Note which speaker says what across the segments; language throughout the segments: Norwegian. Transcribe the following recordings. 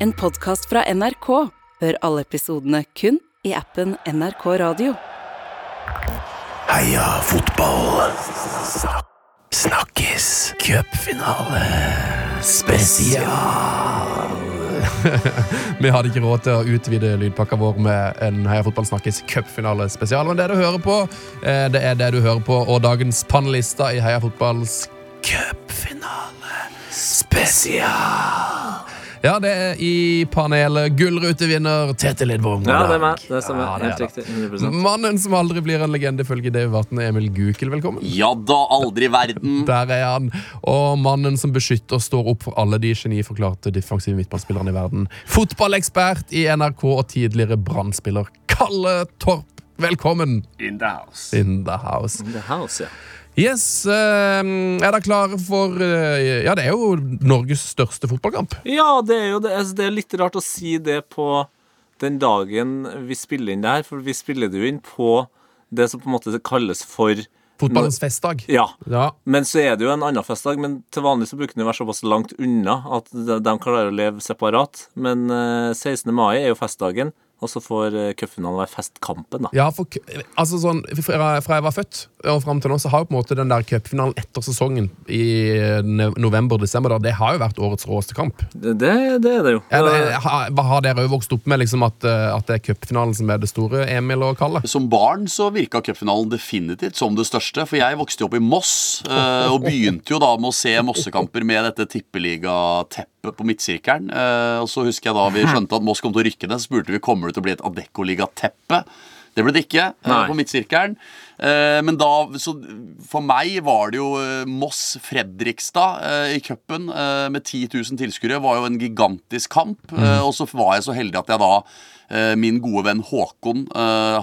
Speaker 1: En podkast fra NRK. Hør alle episodene kun i appen NRK Radio.
Speaker 2: Heia fotball. Snakkes. Cupfinale spesial.
Speaker 3: Vi hadde ikke råd til å utvide lydpakka vår med en Heia Fotball Snakkes cupfinale spesial. Men det du hører på, eh, det er det du hører på, og dagens panelister i Heia Fotballs
Speaker 2: Cupfinale spesial.
Speaker 3: Ja, det er i panelet gullrutevinner Tete Lidbom.
Speaker 4: Ja, det er meg. Det stemmer.
Speaker 3: Ja, det er
Speaker 4: Helt riktig. 100
Speaker 3: Mannen som aldri blir en legende, følger Dave Vatn, Emil Gukild. Velkommen.
Speaker 5: Ja da, aldri i verden.
Speaker 3: Der er han. Og mannen som beskytter og står opp for alle de geniforklarte defensive midtbanespillerne i verden. Fotballekspert i NRK og tidligere Brann-spiller Kalle Torp. Velkommen
Speaker 5: In the house.
Speaker 3: in the house.
Speaker 4: In The House, ja.
Speaker 3: Yes, eh, Er dere klare for eh, Ja, det er jo Norges største fotballkamp.
Speaker 4: Ja, det er jo det. Altså, det er litt rart å si det på den dagen vi spiller inn det her, for vi spiller det jo inn på det som på en måte kalles for
Speaker 3: Fotballens festdag.
Speaker 4: Ja.
Speaker 3: Ja.
Speaker 4: Men så er det jo en annen festdag. Men til vanlig så bruker den å være såpass langt unna at de, klarer å leve separat. Men eh, 16. mai er jo festdagen, og så får uh, cupfinalen være festkampen, da.
Speaker 3: Ja, for altså sånn, fra, fra jeg var født og fram til nå, så har jo på en måte den der cupfinalen etter sesongen i november-desember, det har jo vært årets råeste kamp.
Speaker 4: Det, det, det er det jo.
Speaker 3: Ja, det, har, har dere jo vokst opp med liksom at, eh, at det er cupfinalen som er det store, Emil og Kalle?
Speaker 5: Som barn så virka cupfinalen definitivt som det største. For jeg vokste jo opp i Moss, eh, og begynte jo da med å se Mossekamper med dette tippeligateppet på midtsirkelen. Eh, Og så husker jeg da vi skjønte at Moss kom til å rykke ned, så spurte vi kommer det til å bli et Adeccoliga-teppe. Det ble det ikke eh,
Speaker 4: Nei.
Speaker 5: på midtsirkelen. Eh, Men da, så for meg var det jo Moss-Fredrikstad i cupen med 10 000 tilskuere. var jo en gigantisk kamp. Mm. Og så var jeg så heldig at jeg da Min gode venn Håkon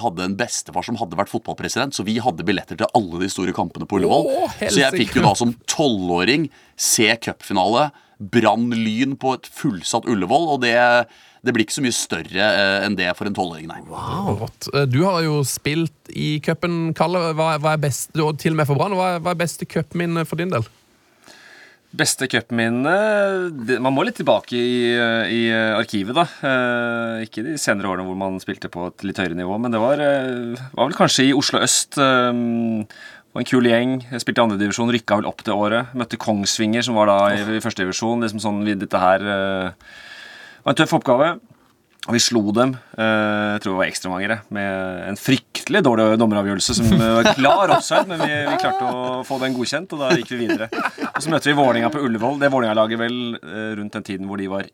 Speaker 5: hadde en bestefar som hadde vært fotballpresident, så vi hadde billetter til alle de store kampene på Ullevål. Så jeg fikk jo da som tolvåring se cupfinale. Brann Lyn på et fullsatt Ullevål, og det, det blir ikke så mye større eh, enn det for en tolvåring, nei.
Speaker 3: Rått. Eh, Du har jo spilt i cupen, Kalle. Hva, hva er best, og til og med for Brann. Hva, er- hva er beste cupminne for din del?
Speaker 6: Beste cupminne Man må litt tilbake i, i arkivet, da. Eh, ikke de senere årene hvor man spilte på et litt høyere nivå, men det var, var vel kanskje i Oslo øst. Var en kul gjeng. Jeg spilte i andredivisjon, rykka vel opp det året. Møtte Kongsvinger, som var da i, i førstedivisjon. Liksom sånn, vi- dette her uh, var en tøff oppgave. Og vi slo dem, eh, jeg tror det var ekstramangere, med en fryktelig dårlig dommeravgjørelse som eh, var klar offside, men vi, vi klarte å få den godkjent, og da gikk vi videre. Og så møter vi Vålinga på Ullevål. Det Vålinga-laget vel rundt den tiden hvor de var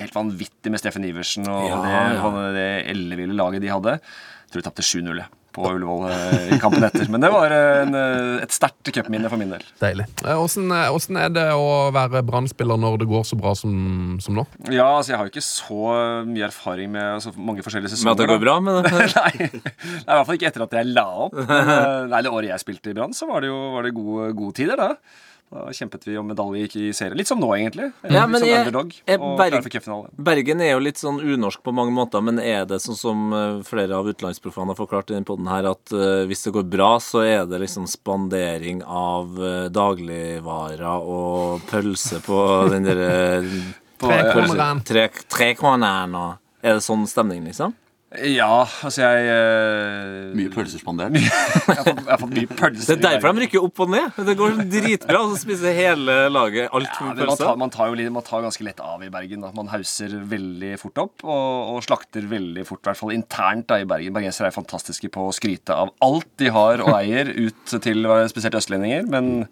Speaker 6: helt vanvittig med Steffen Iversen og
Speaker 4: Ja,
Speaker 6: det,
Speaker 4: ja.
Speaker 6: det elleville laget de hadde. Jeg tror de tapte 7-0 jeg, på Ullevål eh, i kampen etter. Men det var en, eh, et sterkt cupminne for min del.
Speaker 3: Deilig. Hvordan, Åssen eh, er det å være Brann-spiller når det går så bra som, som nå?
Speaker 6: Ja, altså jeg har jo ikke så mye erfaring med altså, mange forskjellige sesonger.
Speaker 4: Med at det går bra med det?
Speaker 6: nei, nei, i hvert fall ikke etter at jeg la opp. Men, eh, nei, Det året jeg spilte i Brann, så var det jo var det gode, gode tider, da. Da kjempet vi om medalje i serien. Litt som nå, egentlig.
Speaker 4: Ja, men jeg-
Speaker 6: underdog.
Speaker 4: jeg Berg-. Bergen er jo litt sånn unorsk på mange måter, men er det sånn som eh, flere av utenlandsproffene har forklart i den podden her, at uh, hvis det går bra, så er det liksom spandering av uh, dagligvarer og pølse på den derre. Tre, Trekroneren og Er det sånn stemning, liksom?
Speaker 6: Ja, altså jeg uh...
Speaker 5: Mye pølser spandert.
Speaker 6: jeg, har fått, jeg har fått mye pølser.
Speaker 4: Det er derfor de rykker opp og ned. Det går dritbra, og så spiser hele laget alt
Speaker 6: Ja, men man, tar, man, tar jo litt, man tar ganske lett av i Bergen. Da. Man hauser veldig fort opp og, og slakter veldig fort, i hvert fall internt da, i Bergen. Bergensere er fantastiske på å skryte av alt de har og eier, ut til spesielt østlendinger. Men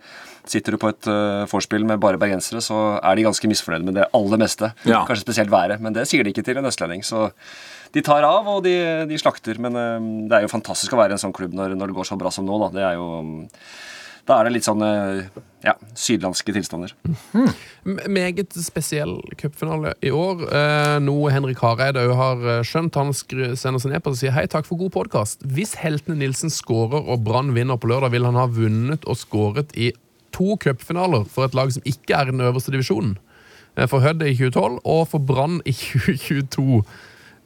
Speaker 6: sitter du på et uh, vorspiel med bare bergensere, så er de ganske misfornøyde med det aller meste.
Speaker 4: Ja.
Speaker 6: Kanskje spesielt været, men det sier de ikke til en østlending. Så de tar av, og de, de slakter. Men eh, det er jo fantastisk å være i en sånn klubb når, når det går så bra som nå. Da. Det er jo Da er det litt sånn eh, ja, sydlandske tilstander.
Speaker 3: Mm. Meget spesiell cupfinale i år. Eh, noe Henrik Hareide òg har eh, skjønt. Han sender seg ned på og sier hei, takk for god podkast. Hvis heltene Nilsen skårer og Brann vinner på lørdag, vil han ha vunnet og skåret i to cupfinaler for et lag som ikke er i den øverste divisjonen. For Hødd i 2012 og for Brann i 2022.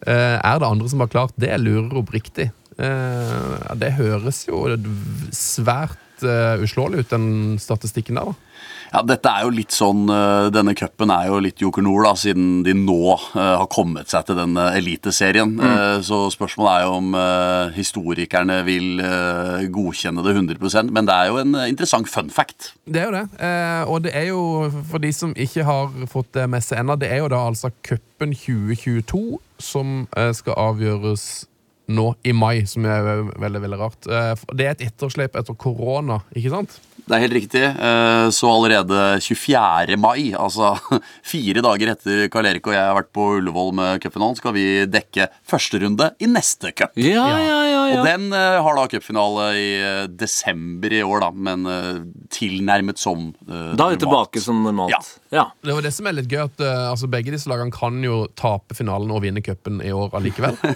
Speaker 3: Eh, er det andre som har klart det? Lurer oppriktig. Eh, det høres jo svært uh, uslåelig ut, den statistikken der. da.
Speaker 5: Ja, dette er jo litt sånn, eh, Denne cupen er jo litt Joker Nord, da, siden de nå uh, har kommet seg til den eliteserien. Mm. Uh, så spørsmålet er jo om uh, historikerne vil godkjenne det 100% men det er jo en interessant fun fact.
Speaker 3: Det er jo det. Og det er jo, for de som ikke har fått det med seg ennå, det er jo da altså cupen 2022 som skal avgjøres nå i mai, som er veldig, veldig rart. Det er et etterslep etter korona, ikke sant?
Speaker 5: Det er helt riktig. Eh, Så allerede 24. mai, altså fire dager etter Karl Erik og jeg har vært på Ullevål med cupfinalen, skal vi dekke første runde i neste cup.
Speaker 4: Ja, ja, ja. ja.
Speaker 5: Og den eh, har da cupfinale i eh, desember i år, da, men tilnærmet som normalt.
Speaker 4: Da er vi tilbake som normalt.
Speaker 5: Ja.
Speaker 4: Ja.
Speaker 3: Det var det som er litt gøy, at uh, altså, begge disse lagene kan jo tape finalen og vinne cupen i år allikevel.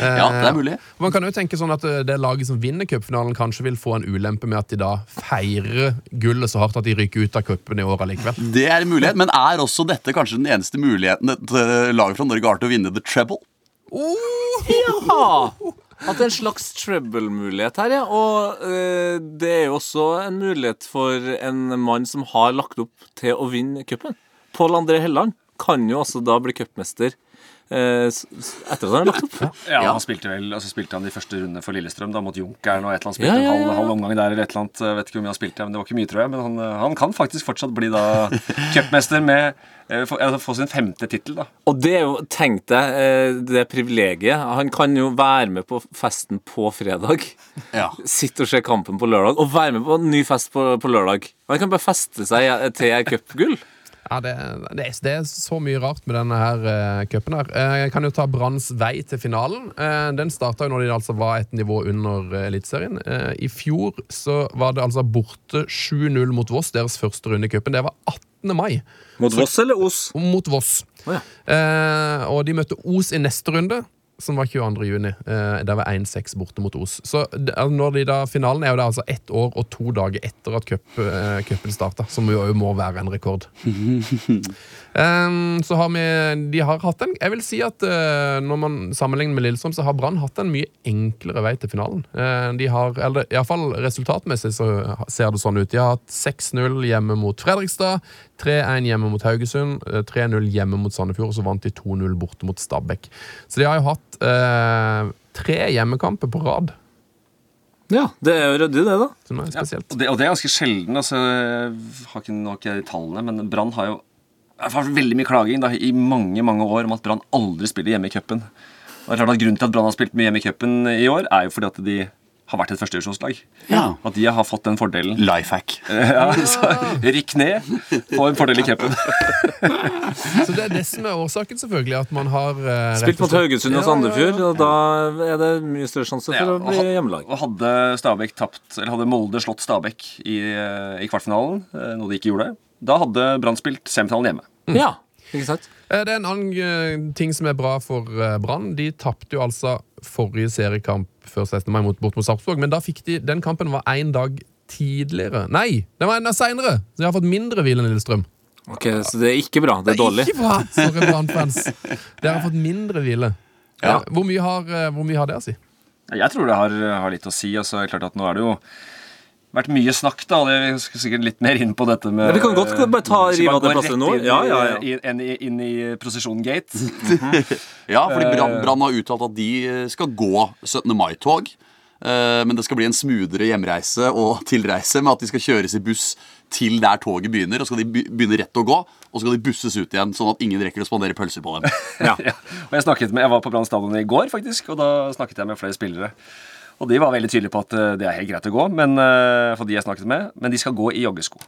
Speaker 5: Ja, det er mulig.
Speaker 3: Uh, Man kan jo tenke sånn at uh, det laget som vinner cupfinalen, kanskje vil få en ulempe med at de da feirer gullet så hardt at de ryker ut av cupen i år allikevel.
Speaker 5: Det er en mulighet, men er også dette kanskje den eneste muligheten et eh, lag fra Norge har til å vinne the treble?
Speaker 4: Ja! At det er en slags trouble-mulighet her, ja. Og eh, det er jo også en mulighet for en mann som har lagt opp til å vinne cupen. Pål André Helland kan jo også da bli cupmester etter at han har lagt opp.
Speaker 6: Ja. Han spilte vel, altså spilte han de første rundene for Lillestrøm da, mot Junkeren og et eller annet.
Speaker 4: Ja,
Speaker 6: Spilte
Speaker 4: ja,
Speaker 6: en halv, halv omgang der eller et eller annet. Vet ikke hvor mye han spilte, men det var ikke mye, tror jeg. Men han, eh, han kan faktisk fortsatt bli da cupmester med eh, få, altså, sin femte tittel, da.
Speaker 4: Og det er jo, tenk deg, eh, det privilegiet. Han kan jo være med på festen på fredag.
Speaker 5: Ja.
Speaker 4: Sitte og se kampen på lørdag, og være med på en ny fest på, på lørdag. Han kan bare feste seg til cupgull.
Speaker 3: Ja, det, det, er, det er så mye rart med denne her uh, cupen her. Uh, jeg kan jo ta Branns vei til finalen. Uh, den starta når de altså var et nivå under Eliteserien. Uh, I fjor så var det altså borte 7-0 mot Voss, deres første runde i cupen. Det var 18. mai.
Speaker 4: Mot Voss eller Os?
Speaker 3: Mot Voss.
Speaker 4: Oh, ja.
Speaker 3: Og de møtte Os i neste runde, som var 22. juni. Eh, der var 1-6 borte mot Os. Så det- altså, når de da, Finalen er jo da altså ett år og to dager etter at cupen eh, starta, som jo må være en rekord. um, så har vi De har hatt en Jeg vil si at uh, når man sammenligner med Lillestrøm, så har Brann hatt en mye enklere vei til finalen. Uh, de har, eller Iallfall resultatmessig så ser det sånn ut. De har hatt 6-0 hjemme mot Fredrikstad, 3-1 hjemme mot Haugesund, eh, 3-0 hjemme mot Sandefjord, og så vant de 2-0 borte mot Stabæk. Så de har jo hatt eh, tre hjemmekamper på rad.
Speaker 4: Ja, det er jo ryddig, det, da.
Speaker 3: Som er spesielt.
Speaker 6: Og det, og det er ganske sjelden. Altså, jeg har ikke, nok de tallene, men Brann har jo jeg har veldig mye klaging da, i mange mange år om at Brann aldri spiller hjemme i cupen. Grunnen til at Brann har spilt mye hjemme i cupen i år, er jo fordi at de har vært et førstedivisjonslag.
Speaker 5: Ja.
Speaker 6: At de har fått den fordelen.
Speaker 5: Life hack.
Speaker 6: Ja, så Rykk ned, få en fordel i cupen.
Speaker 3: Så det er det som er årsaken, selvfølgelig. At man har uh,
Speaker 4: Spilt mot Haugesund og
Speaker 3: Ja, ja,
Speaker 4: Sandefjord,
Speaker 3: ja.
Speaker 4: og da er det mye større sjanse for
Speaker 6: Ja,
Speaker 4: å
Speaker 6: og
Speaker 4: bli hjemmelag.
Speaker 6: Og hadde Stabæk tapt, eller hadde Molde slått Stabæk i, eh, i kvartfinalen, eh, noe de ikke gjorde, da hadde Brann spilt semifinalen hjemme.
Speaker 4: Ja, ikke sant?
Speaker 3: Det er en annen ting som er bra for Brann. De tapte jo altså forrige seriekamp før 16. mai mot, bort mot Sarpsborg, men da fikk de, den kampen var én dag tidligere. Nei, den var enda seinere! Så de har fått mindre hvile enn Lillestrøm.
Speaker 4: Ok, Så det er ikke bra. Det er dårlig.
Speaker 3: Ikke bra, sorry Brann-fans. Dere har fått mindre hvile.
Speaker 4: Ja.
Speaker 3: Hvor, mye har, eh, hvor mye har det å si?
Speaker 6: Jeg tror det har, har litt å si. Altså, det er klart at Nå er det jo vært mye snakk, da. vi skal sikkert litt mer inn på dette med
Speaker 4: Ja, vi kan godt bare ta- rive av det
Speaker 6: gå
Speaker 4: nå. Ja, ja, ja.
Speaker 6: i- Inn, i, inn i prosesjongate.
Speaker 5: Ja, fordi Brann Brann har uttalt at de eh, skal gå 17. mai-tog. eh, Men det skal bli en smoothere hjemreise og tilreise med at de skal kjøres i buss til der toget begynner. Og så skal de begynne rett å gå, og så skal de busses ut igjen, sånn at ingen rekker å spandere pølser på dem.
Speaker 4: Ja.
Speaker 6: Ja. Og jeg, snakket med, jeg var på Brann stadion i går, faktisk, og da snakket jeg med flere spillere. Og de var veldig tydelige på at eh, det er helt greit å gå, men, eh, for de jeg snakket med, men de skal gå i joggesko.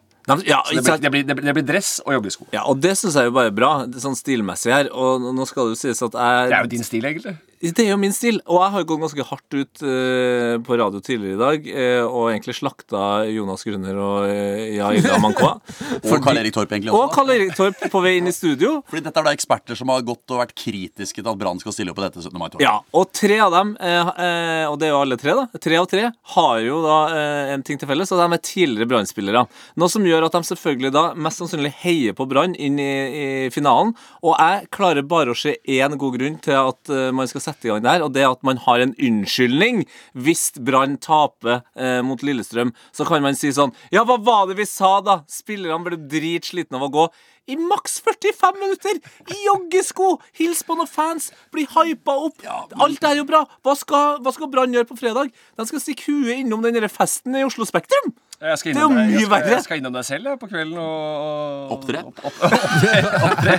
Speaker 4: Ja,
Speaker 6: Så det blir, det blir, det blir, det blir dress og joggesko.
Speaker 4: ja, og det syns jeg jo bare er bra, sånn stilmessig her. Og nå skal det jo sies at jeg
Speaker 6: Det er jo din stil, egentlig.
Speaker 4: Det er jo min stil. Og jeg har gått ganske hardt ut eh, på radio tidligere i dag eh, og egentlig slakta Jonas Grunner og uh, Jaida Mankoa.
Speaker 5: Og Karl Erik Torp egentlig også. Og.
Speaker 4: Karl Erik Torp på vei inn i studio.
Speaker 5: Fordi dette er da eksperter som har gått og vært kritiske til at Brann skal stille opp på dette 17. mai-toget.
Speaker 4: Ja, og tre av dem, eh, eh, og det er jo alle tre, da, tre av tre, har jo da eh, en ting til felles, og de er tidligere Brann-spillere. Noe som gjør at de selvfølgelig da mest sannsynlig heier på Brann inn i, i finalen. Og jeg klarer bare å se én god grunn til at eh, man skal sette sette i gang der. og det at man har en unnskyldning hvis Brann taper eh, mot Lillestrøm. Så kan man si sånn Ja, hva var det vi sa, da? Spillerne ble dritslitne av å gå. I maks 45 minutter! I joggesko! Hils på noen fans! Bli hypa opp! Alt er jo bra! Hva skal, hva skal Brann gjøre på fredag? De skal stikke huet innom den festen i Oslo Spektrum!
Speaker 6: Jeg skal
Speaker 4: Det er jo mye
Speaker 6: jeg skal,
Speaker 4: verre.
Speaker 6: Jeg skal innom deg selv jeg, på kvelden og,
Speaker 5: Opptre?
Speaker 6: Opp, opp, opptre, opptre.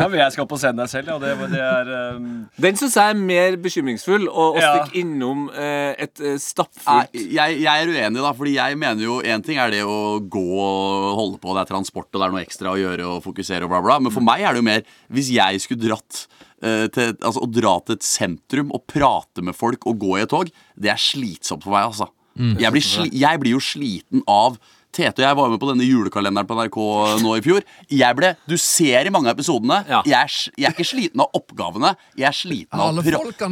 Speaker 6: Ja, men jeg skal opp og se deg selv, ja. Det, det er um,
Speaker 4: Den syns jeg er mer bekymringsfull, å, å
Speaker 6: Ja.
Speaker 4: stikke innom eh, et eh, stappfullt
Speaker 5: jeg, jeg er uenig, da. Fordi jeg mener jo Én ting er det å gå og holde på, det er transport og det er noe ekstra å gjøre og fokusere og bla, bla. Men for meg er det jo mer Hvis jeg skulle dratt eh, til, altså, å dra til et sentrum og prate med folk og gå i et tog, det er slitsomt for meg, altså. Jeg, blir jeg blir jo sliten av Tete og jeg var med på denne julekalenderen på NRK nå i fjor. Jeg ble, Du ser i mange av episodene.
Speaker 4: Ja.
Speaker 5: Jeg, er, jeg er ikke sliten av oppgavene. Jeg er sliten av å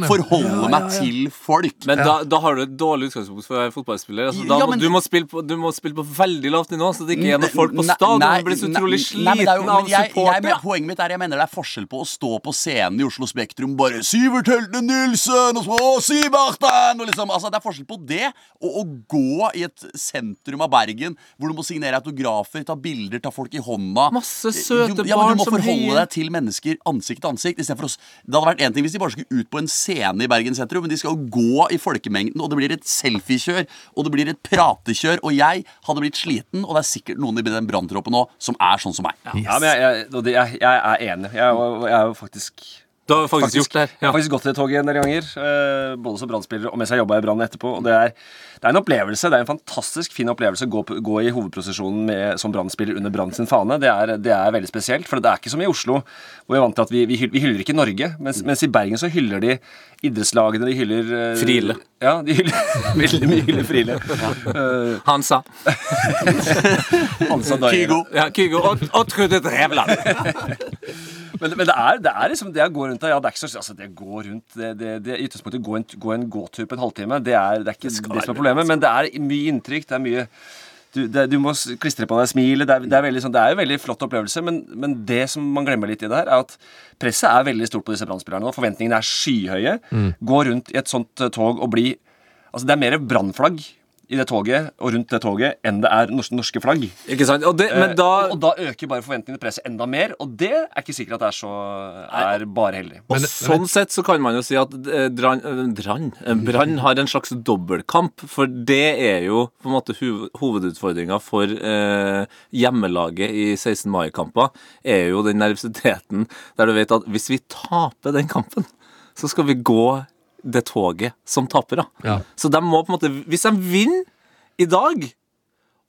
Speaker 5: forholde
Speaker 3: Ja, ja,
Speaker 5: meg til folk.
Speaker 4: Men da, da har du et dårlig utgangspunkt for å være fotballspiller. Altså, da
Speaker 5: Ja, men-
Speaker 4: du, må spille på, du må spille på veldig lavt nivå, så det ikke er noen folk på stadion. Du blir så utrolig
Speaker 5: er
Speaker 4: sliten av
Speaker 5: supporter. jeg- jeg-
Speaker 4: supportere.
Speaker 5: Poenget mitt er jeg mener det er forskjell på å stå på scenen i Oslo Spektrum bare 'Sivert Helte Nilsen' og så 'Å, Siverten' og liksom, altså Det er forskjell på det og å gå i et sentrum av Bergen hvor du må signere autografer, ta bilder, ta folk i hånda.
Speaker 4: Masse søte
Speaker 5: du, ja, men
Speaker 4: som
Speaker 5: Du må forholde deg til mennesker ansikt til ansikt. for oss. Det hadde vært en ting hvis de bare skulle ut på en scene i Bergen sentrum, men de skal jo gå i folkemengden, og det blir et selfiekjør, og det blir et pratekjør, og jeg hadde blitt sliten, og det er sikkert noen i den branntroppen nå som er sånn som meg.
Speaker 6: Ja, men jeg, jeg, jeg, jeg er enig. Jeg, er- jeg er jo faktisk
Speaker 4: Du har faktisk, faktisk, gjort det her.
Speaker 6: Jeg har faktisk gått i det toget en del ganger. eh, både som brannspiller og mens jeg jobba i Brann etterpå. Og det er, det er en opplevelse, det er en fantastisk fin opplevelse å gå, gå i hovedprosesjonen med, som brannspiller under Brann sin fane. Det er, det er veldig spesielt. For det er ikke som i Oslo, hvor vi er vant til at vi, vi, hyller, vi hyller ikke Norge. Mens, mens i Bergen så hyller de idrettslagene. De hyller eh,
Speaker 4: Friele.
Speaker 6: Ja, de hyller veldig mye hyller Friele.
Speaker 4: Ja. Uh,
Speaker 6: Hansa. Hansa.
Speaker 5: Kygo.
Speaker 4: ja, Kygo og, og Trude Drevland.
Speaker 6: Men, men det, er, det er liksom det å gå rundt der Ja, det er ikke så altså det å gå rundt det, det, det, I utgangspunktet gå en, gå en gåtur på en halvtime, det er, det er ikke det, som er problemet. Men det er mye inntrykk. Det er mye du, det, du må klistre på deg smilet. Det er, er, veldig, sånn, det er en veldig flott opplevelse, men, men det som man glemmer litt i det her, er at presset er veldig stort på disse brannspillerne. nå. forventningene er skyhøye. Gå rundt i et sånt eh, tog og bli Altså, det er mer brannflagg i det toget og rundt det toget enn det er norske, flagg.
Speaker 4: Ikke sant? Og det, men
Speaker 6: Eh,
Speaker 4: da
Speaker 6: og, og da øker bare forventningene til presset enda mer, og det er ikke sikkert at det er så er bare heldig.
Speaker 4: Og sånn sett så kan man jo si at eh, Brann eh, Brann eh, har en slags dobbeltkamp, for det er jo på en måte hovedutfordringa for eh, hjemmelaget i 16. mai-kamper, er jo den nervøsiteten der du vet at hvis vi taper den kampen, så skal vi gå det toget som tapere.
Speaker 3: Ja.
Speaker 4: Så de må på en måte Hvis de vinner i dag,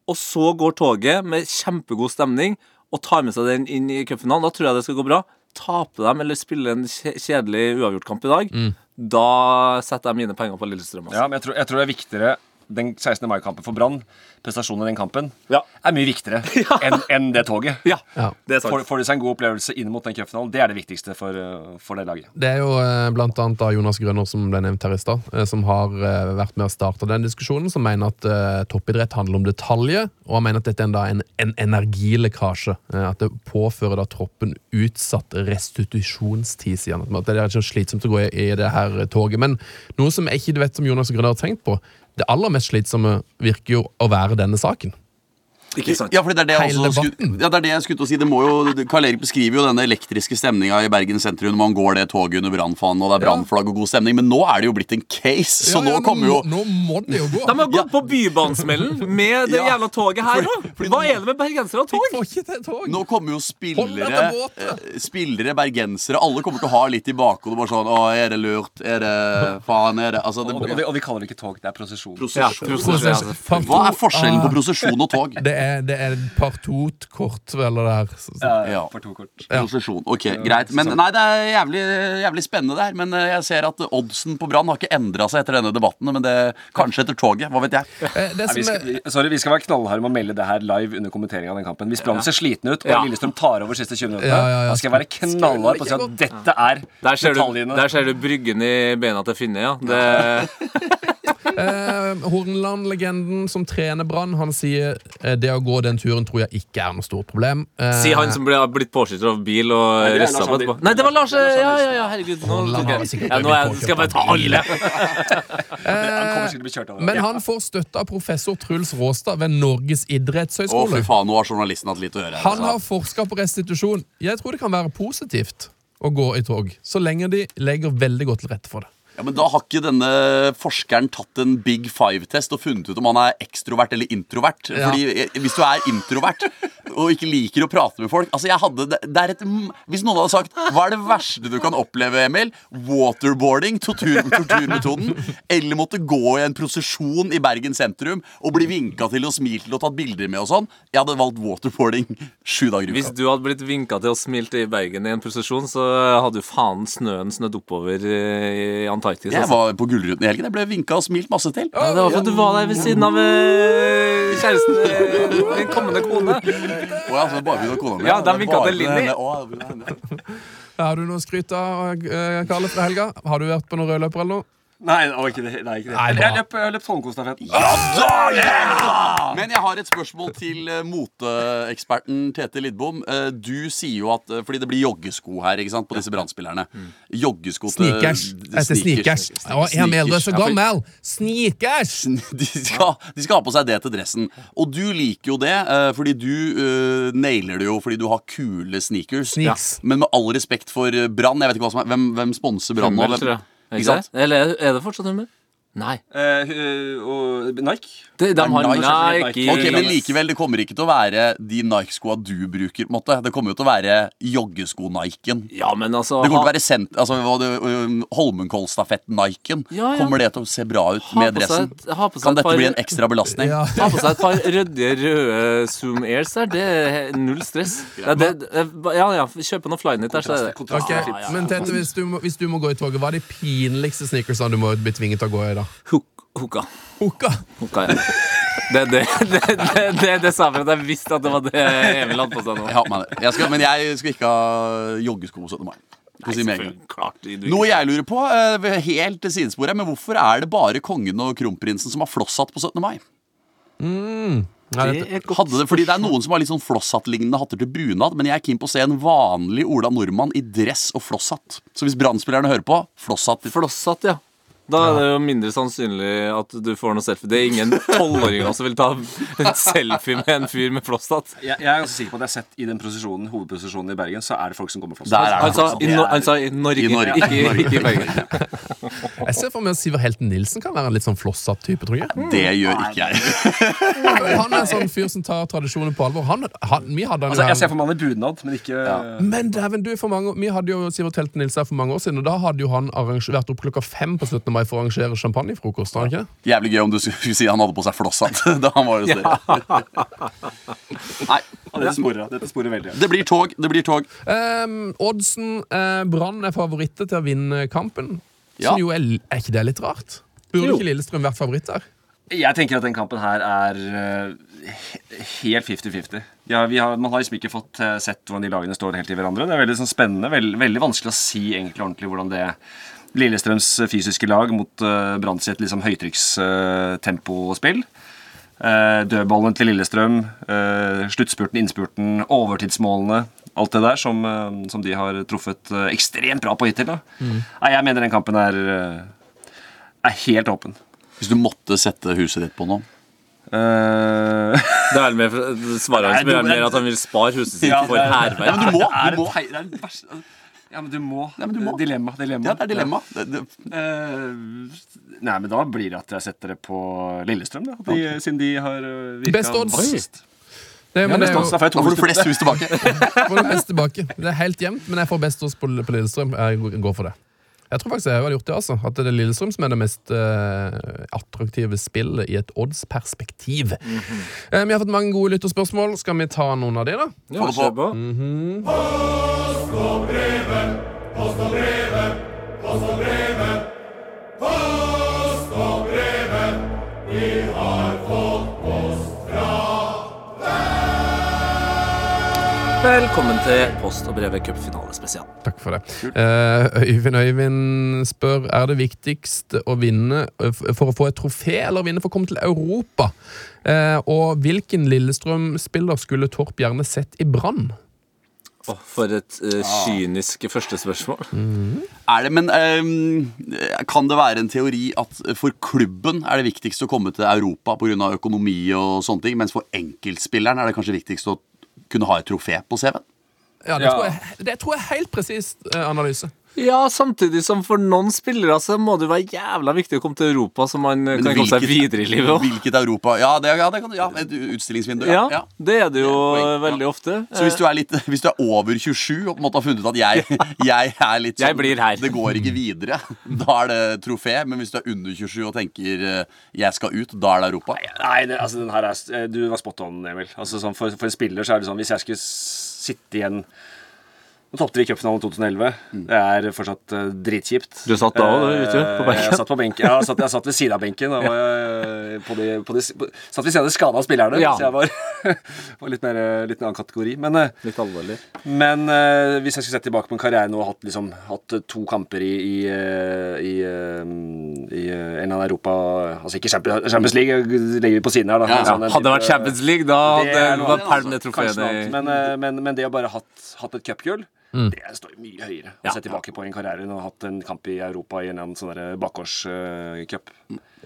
Speaker 4: og så går toget med kjempegod stemning og tar med seg den inn i cupfinalen, da tror jeg det skal gå bra. Taper dem eller spiller en kje- kjedelig uavgjortkamp i dag, da setter jeg mine penger på Lillestrøm. Altså.
Speaker 6: Ja, men jeg tror, jeg tror det er viktigere den 16. mai-kampen for Brann, prestasjonen i den kampen,
Speaker 4: Ja.
Speaker 6: er mye viktigere enn en det toget.
Speaker 4: Ja,
Speaker 3: Ja.
Speaker 4: det er sant.
Speaker 6: Får, får de seg en god opplevelse inn mot den cupfinalen, det er det viktigste for, uh, for det laget.
Speaker 3: Det er jo eh, blant annet da Jonas Grønner som ble nevnt her i stad, eh, som har eh, vært med å starte den diskusjonen, som mener at uh, toppidrett handler om detaljer, og han mener at dette er en, en, en energilekkasje. eh, at det påfører da troppen utsatt restitusjonstid, sier han. At det er ikke slitsomt å gå i, i det her toget. Men noe som jeg ikke vet som Jonas Grønner har tenkt på, det aller mest slitsomme virker jo å være denne saken.
Speaker 4: Ikke sant.
Speaker 5: Ja, for det er det, også skulle, ja, det er det jeg skulle til å si. Det må jo, Karl Erik beskriver jo denne elektriske stemninga i Bergen sentrum når man går det toget under brannfanen, og det er brannflagg og god stemning, men nå er det jo blitt en case, så
Speaker 3: Ja, ja,
Speaker 5: nå kommer jo
Speaker 3: Nå må det jo gå!
Speaker 4: De har gått på Bybanesmellen med det
Speaker 5: Ja.
Speaker 4: jævla toget her òg! Hva er det med bergensere og tog?
Speaker 3: får ikke det tog!
Speaker 5: Nå kommer jo spillere eh, Spillere, bergensere Alle kommer til å ha litt i bakhodet. Bare sånn Å, er det lurt? Er det Faen, er det Altså, det,
Speaker 6: Og, og, vi, og vi kaller det ikke tog, det er prosesjon.
Speaker 4: Ja,
Speaker 5: prosesjon. Hva er forskjellen på
Speaker 3: Ah,
Speaker 5: prosesjon og tog?
Speaker 3: Det er, det er partotkort, vel, det her. Så- så-
Speaker 6: Ja,
Speaker 5: Ja.
Speaker 6: for to kort.
Speaker 3: Ja.
Speaker 5: Ok, greit. Men nei, det er jævlig, jævlig spennende det her. Men eh, jeg ser at oddsen på Brann har ikke endra seg etter denne debatten. Men det kanskje etter toget. Hva vet jeg.
Speaker 3: Eh, Det
Speaker 6: Nei, vi skal, vi, sorry, vi skal være knallharde med å melde det her live under kommenteringen av den kampen. Hvis Brann ser slitne ut, og
Speaker 4: Ja.
Speaker 6: Lillestrøm tar over siste 20 minuttene,
Speaker 3: Ja, ja, ja.
Speaker 6: da skal jeg være knallhard på å si at dette er
Speaker 4: Der ser, du,
Speaker 6: detaljene.
Speaker 4: der ser du bryggen i bena til Finne, ja. Det,
Speaker 3: Eh, Hornland-legenden som trener Brann, han sier eh, det å gå den turen tror jeg ikke er noe stort problem. Eh,
Speaker 4: Si han som ble, har blitt påskytter av bil og
Speaker 6: Nei, det er Lars
Speaker 4: på etterpå. Nei, det var Lars! Ja, ja, ja, herregud. Nå,
Speaker 3: Holland har sikkert
Speaker 4: ja, nå er,
Speaker 3: blitt
Speaker 4: skal jeg bare ta alle.
Speaker 6: Han kommer sikkert til å bli kjørt av.
Speaker 3: Men han får støtte av professor Truls Råstad ved Norges
Speaker 5: Å, fy faen, nå har journalisten hatt litt å gjøre.
Speaker 3: Han har
Speaker 5: altså.
Speaker 3: forska på restitusjon. Jeg tror det kan være positivt å gå i tog, så lenge de legger veldig godt til rette for det.
Speaker 5: Ja, men Da har ikke denne forskeren tatt en Big Five-test og funnet ut om han er ekstrovert eller introvert. Fordi eh, Hvis du er introvert og ikke liker å prate med folk altså jeg hadde, det, er et, Hvis noen hadde sagt hva er det verste du kan oppleve, Emil? Waterboarding, tortur, torturmetoden. Eller måtte gå i en prosesjon i Bergen sentrum og bli vinka til og smilt til og tatt bilder med og sånn. Jeg hadde valgt waterboarding sju dager i
Speaker 4: Hvis du hadde blitt vinka til og smilt i Bergen i en prosesjon, så hadde jo faen snøen snødd oppover i Antarktis.
Speaker 5: Jeg
Speaker 4: Altså.
Speaker 5: var på Gullruten i helgen. Jeg ble vinka og smilt masse til.
Speaker 4: Ja, det var for at du var der ved siden av eh, kjæresten eh, din kommende kone.
Speaker 5: Å ja, så bare hun og kona mi.
Speaker 4: Ja, de
Speaker 5: Det er
Speaker 4: vinket til Linni.
Speaker 5: Å.
Speaker 3: Har du noe skryt av, eh, Karle, fra helga? Har du vært på noen rødløper eller noe?
Speaker 6: Nei, å, ikke det. Nei, ikke det.
Speaker 3: Nei,
Speaker 6: jeg,
Speaker 3: løp,
Speaker 6: jeg løp, Ja, løp Holmenkollstafetten.
Speaker 5: Men jeg har et spørsmål til eh, moteeksperten Tete Lidbom. Eh, Du sier jo at eh, Fordi det blir joggesko her ikke sant, på disse brannspillerne. Joggesko til
Speaker 3: Sneakers. Etter sneakers. Å, Emil, du er så gammel! Sneakers!
Speaker 5: De skal, de skal ha på seg det til dressen. Og du liker jo det, fordi du nailer det jo fordi du har kule sneakers.
Speaker 3: Sneaks.
Speaker 5: Men med all respekt for Brann, jeg vet ikke hva som er Hvem, hvem sponser Brann nå? Ikke sant?
Speaker 4: Eller er- det fortsatt Hummel? Nei.
Speaker 6: Eh, og Nike.
Speaker 4: De, de har
Speaker 5: Nike.
Speaker 4: Nike.
Speaker 5: Ok, Men likevel, det kommer ikke til å være de Nike-skoa du bruker. på en måte Det kommer jo til å være joggesko-Niken.
Speaker 4: Ja, men altså
Speaker 5: Det kommer til å være sent, altså, um, Holmenkollstafett-Niken.
Speaker 4: Ja, ja.
Speaker 5: Kommer det til å se bra ut
Speaker 4: ha
Speaker 5: med dressen?
Speaker 4: et- ha på seg
Speaker 5: Kan dette
Speaker 4: par-
Speaker 5: bli en ekstra belastning?
Speaker 3: Ja.
Speaker 4: Ha på seg et par rødde, røde Zoom Airs der, det er null stress. Ja, det, ja, ja, kjøpe noe Flyknit der, så er det
Speaker 3: Ok,
Speaker 4: Ja, ja, ja.
Speaker 3: Men Tete, hvis du, må, hvis du må gå i toget, hva er de pinligste sneakersene du må bli tvinget til å gå i? da?
Speaker 4: Hook- Hooka. Hooka, ja. Det, det, det, det, det, det sa for at jeg visste at det var det Emil hadde på seg nå.
Speaker 5: Jeg har på meg det. Jeg skal, men jeg skal ikke ha joggesko på 17. mai. Nei, si
Speaker 4: klart
Speaker 5: Noe jeg lurer på, eh, helt til sidesporet, men hvorfor er det bare kongen og kronprinsen som har flosshatt på 17. mai?
Speaker 3: Nei,
Speaker 4: Det er
Speaker 5: Hadde det, fordi Det er noen som har litt sånn flosshattlignende hatter til bunad, men jeg er keen på å se en vanlig Ola Nordmann i dress og flosshatt. Så hvis Brann-spillerne hører på, flosshatt.
Speaker 4: Flosshatt, ja. Da er det jo mindre sannsynlig at du får noe selfie. Det er ingen tolvåringer som vil ta en selfie med en fyr med flosshatt.
Speaker 6: Jeg, jeg er ganske sikker på at jeg har sett i den prosesjonen, hovedprosesjonen i Bergen, så er det folk som går med
Speaker 5: flosshatt.
Speaker 4: Han sa, i, Norge,
Speaker 5: I Norge.
Speaker 4: Ikke,
Speaker 5: Norge.
Speaker 4: ikke i Bergen.
Speaker 3: Jeg ser for meg at Siver Helten Nilsen kan være en litt sånn flosshatt type, tror jeg.
Speaker 5: Det gjør ikke jeg.
Speaker 3: Han er en sånn fyr som tar tradisjonen på alvor. Han, han, vi hadde han
Speaker 6: Altså, jeg ser for meg han i bunad, men ikke
Speaker 3: Men dæven, du, for mange, vi hadde jo Sivert Helten Nilsen her for mange år siden, og da hadde jo han vært opp klokka fem på 17. mai for å arrangere champagnefrokost. Ja.
Speaker 5: Jævlig gøy om du skulle si han hadde på seg flosshatt da han var hos dere. Nei,
Speaker 6: Dette sporer, dette sporer veldig.
Speaker 5: det blir tog. Det blir tog.
Speaker 3: Ehm, oddsen eh, Brann er favoritter til å vinne kampen.
Speaker 5: Ja.
Speaker 3: Som jo er, er ikke det litt rart? Burde
Speaker 6: Jo.
Speaker 3: ikke Lillestrøm vært favoritt der?
Speaker 6: Jeg tenker at den kampen her er eh, helt 50-50. Ja, man har liksom ikke fått eh, sett hvordan de lagene står helt i hverandre. Det er veldig sånn spennende, veld, veldig vanskelig å si egentlig ordentlig hvordan det Lillestrøms fysiske lag mot uh, Brann sitt liksom høytrykkstempospill. Uh, dødballen til Lillestrøm, uh, sluttspurten, innspurten, overtidsmålene. Alt det der som, eh, som de har truffet eh, ekstremt bra på hittil. da. Nei, jeg mener den kampen er, eh, er helt åpen.
Speaker 5: Hvis du måtte sette huset ditt på noe.
Speaker 6: Uh,
Speaker 4: Det er mer svarer
Speaker 6: han
Speaker 4: som
Speaker 6: gjør
Speaker 4: mer at han vil spare huset sitt
Speaker 6: Ja,
Speaker 4: for
Speaker 6: er-
Speaker 5: Ja,
Speaker 4: hærverk.
Speaker 5: du må. Du må.
Speaker 6: Ja, men du må.
Speaker 5: Ja, men du må.
Speaker 6: Dilemma. dilemma.
Speaker 5: Ja, det er dilemma. Det, det,
Speaker 6: Uh, nei, men da blir det at jeg setter det på Lillestrøm, da. De, Siden de har uh, virka
Speaker 3: Best odds.
Speaker 6: vassest.
Speaker 3: Det,
Speaker 6: Ja,
Speaker 3: men det er jo
Speaker 6: da får
Speaker 5: du flest hus tilbake.
Speaker 3: får du best tilbake. Det er helt jevnt, men jeg får best odds på, på Lillestrøm. Jeg går for det. Jeg tror faktisk jeg har gjort det, altså. At det er Lillestrøm som er det mest uh, attraktive spillet i et odds-perspektiv. uh, vi har fått mange gode lytterspørsmål. Skal vi ta noen av de, da?
Speaker 4: Ja, kjør på. Velkommen til Post og brevet cupfinalespesial.
Speaker 3: Takk for det. Uh, Øyvind Øyvind spør er det viktigst å vinne eh, for å få et trofé eller vinne for å komme til Europa. Uh, og hvilken Lillestrøm-spiller skulle Torp gjerne sett i Brann?
Speaker 4: Oh, for et uh, kynisk første spørsmål.
Speaker 5: Er det, men ehm, Kan det være en teori at for klubben er det viktigst å komme til Europa pga. økonomi og sånne ting, mens for enkeltspilleren er det kanskje viktigst å kunne ha et trofé på CV-en?
Speaker 3: Ja, det,
Speaker 6: Ja.
Speaker 3: Tror jeg, det tror jeg er helt presist eh, analyse.
Speaker 4: Ja, samtidig som for noen spillere så må det være jævla viktig å komme til Europa, så man Men kan komme seg videre i livet òg.
Speaker 5: Hvilket Europa? Ja, det, ja, det kan, ja et utstillingsvindu.
Speaker 4: Ja,
Speaker 5: Ja. ja.
Speaker 4: det er det jo
Speaker 5: Det er poeng, ja.
Speaker 4: veldig ofte.
Speaker 5: Så hvis du, er litt, hvis du er over 27 og på en måte har funnet ut at jeg, jeg er litt sånn,
Speaker 4: Jeg blir her.
Speaker 5: Det går ikke videre. Da er det trofé. Men hvis du er under 27 og tenker eh, jeg skal ut, da er det Europa.
Speaker 6: Nei, det, altså den her er eh, Du var spot on, Emil. Altså, sånn, for, for en spiller så er det sånn Hvis jeg skulle sitte igjen Nå tapte vi cupfinalen i 2011. Det er fortsatt uh, dritkjipt.
Speaker 4: Du satt da du, vet du, på
Speaker 6: Eh,
Speaker 4: benken?
Speaker 6: Jeg satt på benken. Ja, satt, jeg satt ved siden av benken. Og, uh, på de, på de, på, satt ved siden av de skada spillerne,
Speaker 4: Ja.
Speaker 6: så jeg var, var litt, mer, eh, litt en annen kategori. Men, eh,
Speaker 4: Litt alvorlig.
Speaker 6: men eh, hvis jeg skulle sett tilbake på en karriere nå og hatt, liksom, hatt eh, to kamper i, i, eh, i, eh, i eh, en annen Europa Altså ikke Champions, League, eh, legger vi på siden her, da.
Speaker 5: Ja,
Speaker 6: sånn
Speaker 4: Hadde det vært Champions League, da hadde det vært det
Speaker 6: altså. Men, eh, men, men det å bare hatt, hatt et cupgull, det står mye høyere. Å
Speaker 4: Ja.
Speaker 6: se tilbake på en karriere enn å ha hatt en kamp i Europa i en sånn bakgårdscup.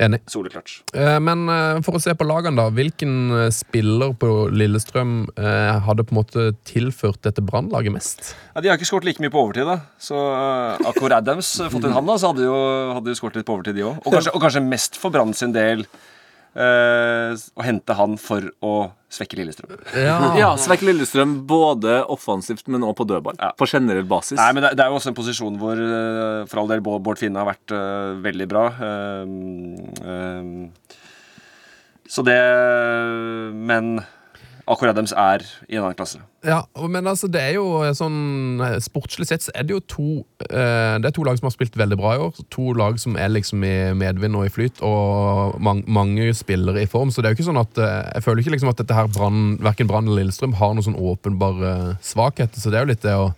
Speaker 3: Enig.
Speaker 6: Soleklart.
Speaker 3: Eh, men eh, for å se på lagene, da. Hvilken eh, spiller på Lillestrøm eh, hadde på en måte tilført dette Brannlaget mest?
Speaker 6: Ja, De har ikke skåret like mye på overtid, da. Så uh, Akor Adams fått en han, da, så hadde jo, hadde jo skåret litt på overtid, de òg. Og, og kanskje mest for Brann sin del å hente han for å svekke Lillestrøm.
Speaker 4: Ja, Svekke Lillestrøm både offensivt, men også på dødball.
Speaker 6: Ja.
Speaker 4: På generell basis.
Speaker 6: Nei, men det, det er jo også en posisjon hvor eh, for all del Bård Bård Finne har vært uh, veldig bra. Um, um, så det Men Akor Adams er i en annen klasse.
Speaker 3: Ja, men altså det er jo eh, sånn eh, Sportslig sett så er det jo to eh, Det er to lag som har spilt veldig bra i år. To lag som er liksom i medvind og i flyt, og mang, mange spillere i form. Så det er jo ikke sånn at Jeg føler ikke liksom at dette her Brann, eller Lillestrøm har noen sånn åpenbare svakheter. Så det er jo litt det å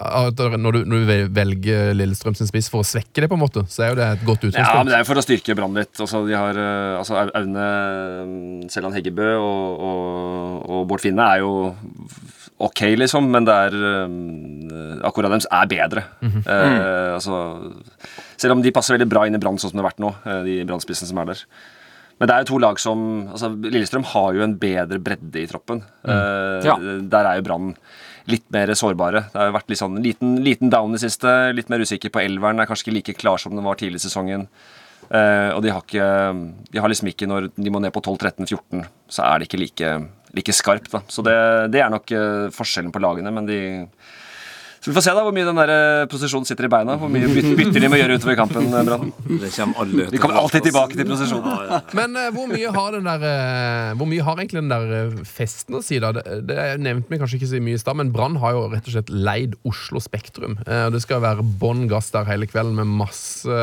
Speaker 3: når du, når du velger Lillestrøm sin spiss for å svekke det, på en måte, så er jo det et godt utgangspunkt.
Speaker 6: Ja, men det er jo for å styrke Brann litt. Altså, de har, eh, altså, Au- Aune mm, Selland Heggebø og, og, og Bård Finne er jo ok, liksom, men det er um, Akkurat deres er bedre. eh, altså, selv om de passer veldig bra inn i Brann sånn som det har vært nå, eh, de Brann-spissene som er der. Men det er jo to lag som altså Lillestrøm har jo en bedre bredde i troppen. Eh,
Speaker 4: Ja.
Speaker 6: Der er jo Brann litt mer sårbare. Det har jo vært litt sånn liten, liten down i siste. Litt mer usikker på elveren. Er kanskje ikke like klar som den var tidlig i sesongen. Uh, og de har ikke De har liksom ikke Når de må ned på 12-13-14, så er det ikke like, like skarpt. Så det, det er nok uh, forskjellen på lagene, men de Så vi får se da hvor mye den der eh, posisjonen sitter i beina. Hvor mye bytter de med å gjøre utover i kampen. eh, Brann.
Speaker 4: Det kommer aldri
Speaker 6: Vi kommer alltid tilbake til posisjonen.
Speaker 3: Men uh, hvor mye har den der uh, Hvor mye har egentlig den der festen å si, da? Det, det nevnte vi kanskje ikke så mye i stad, men Brann har jo rett og slett leid Oslo Spektrum. Eh, det skal være bånn gass der hele kvelden med masse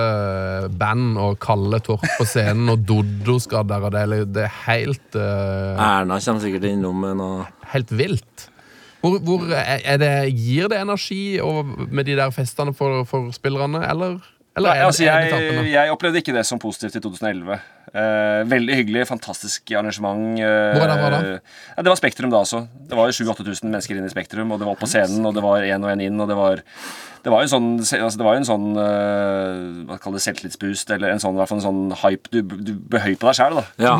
Speaker 3: band og Kalle Torp på scenen, og Doddo skal der, og det det er helt
Speaker 4: Erna kommer sikkert innom med noe
Speaker 3: helt vilt. Hvor, hvor det, Gir det energi og, med de der festene for, for spillerne, eller, eller
Speaker 6: Nei, altså,
Speaker 3: det-
Speaker 6: jeg, jeg opplevde ikke det som positivt i 2011. Eh, veldig hyggelig, fantastisk arrangement. eh,
Speaker 3: Hvor er det var da?
Speaker 6: Ja, det var Spektrum da også. Det var jo 7000-8000 mennesker inne i Spektrum, og det var opp på scenen, og det var én og én inn, og det var det var jo en sånn, altså det var jo en sånn uh, Hva kaller det, selvtillitsboost, eller en sånn, i hvert fall en sånn hype. Du, du ble høy på deg sjæl, da.
Speaker 4: Ja.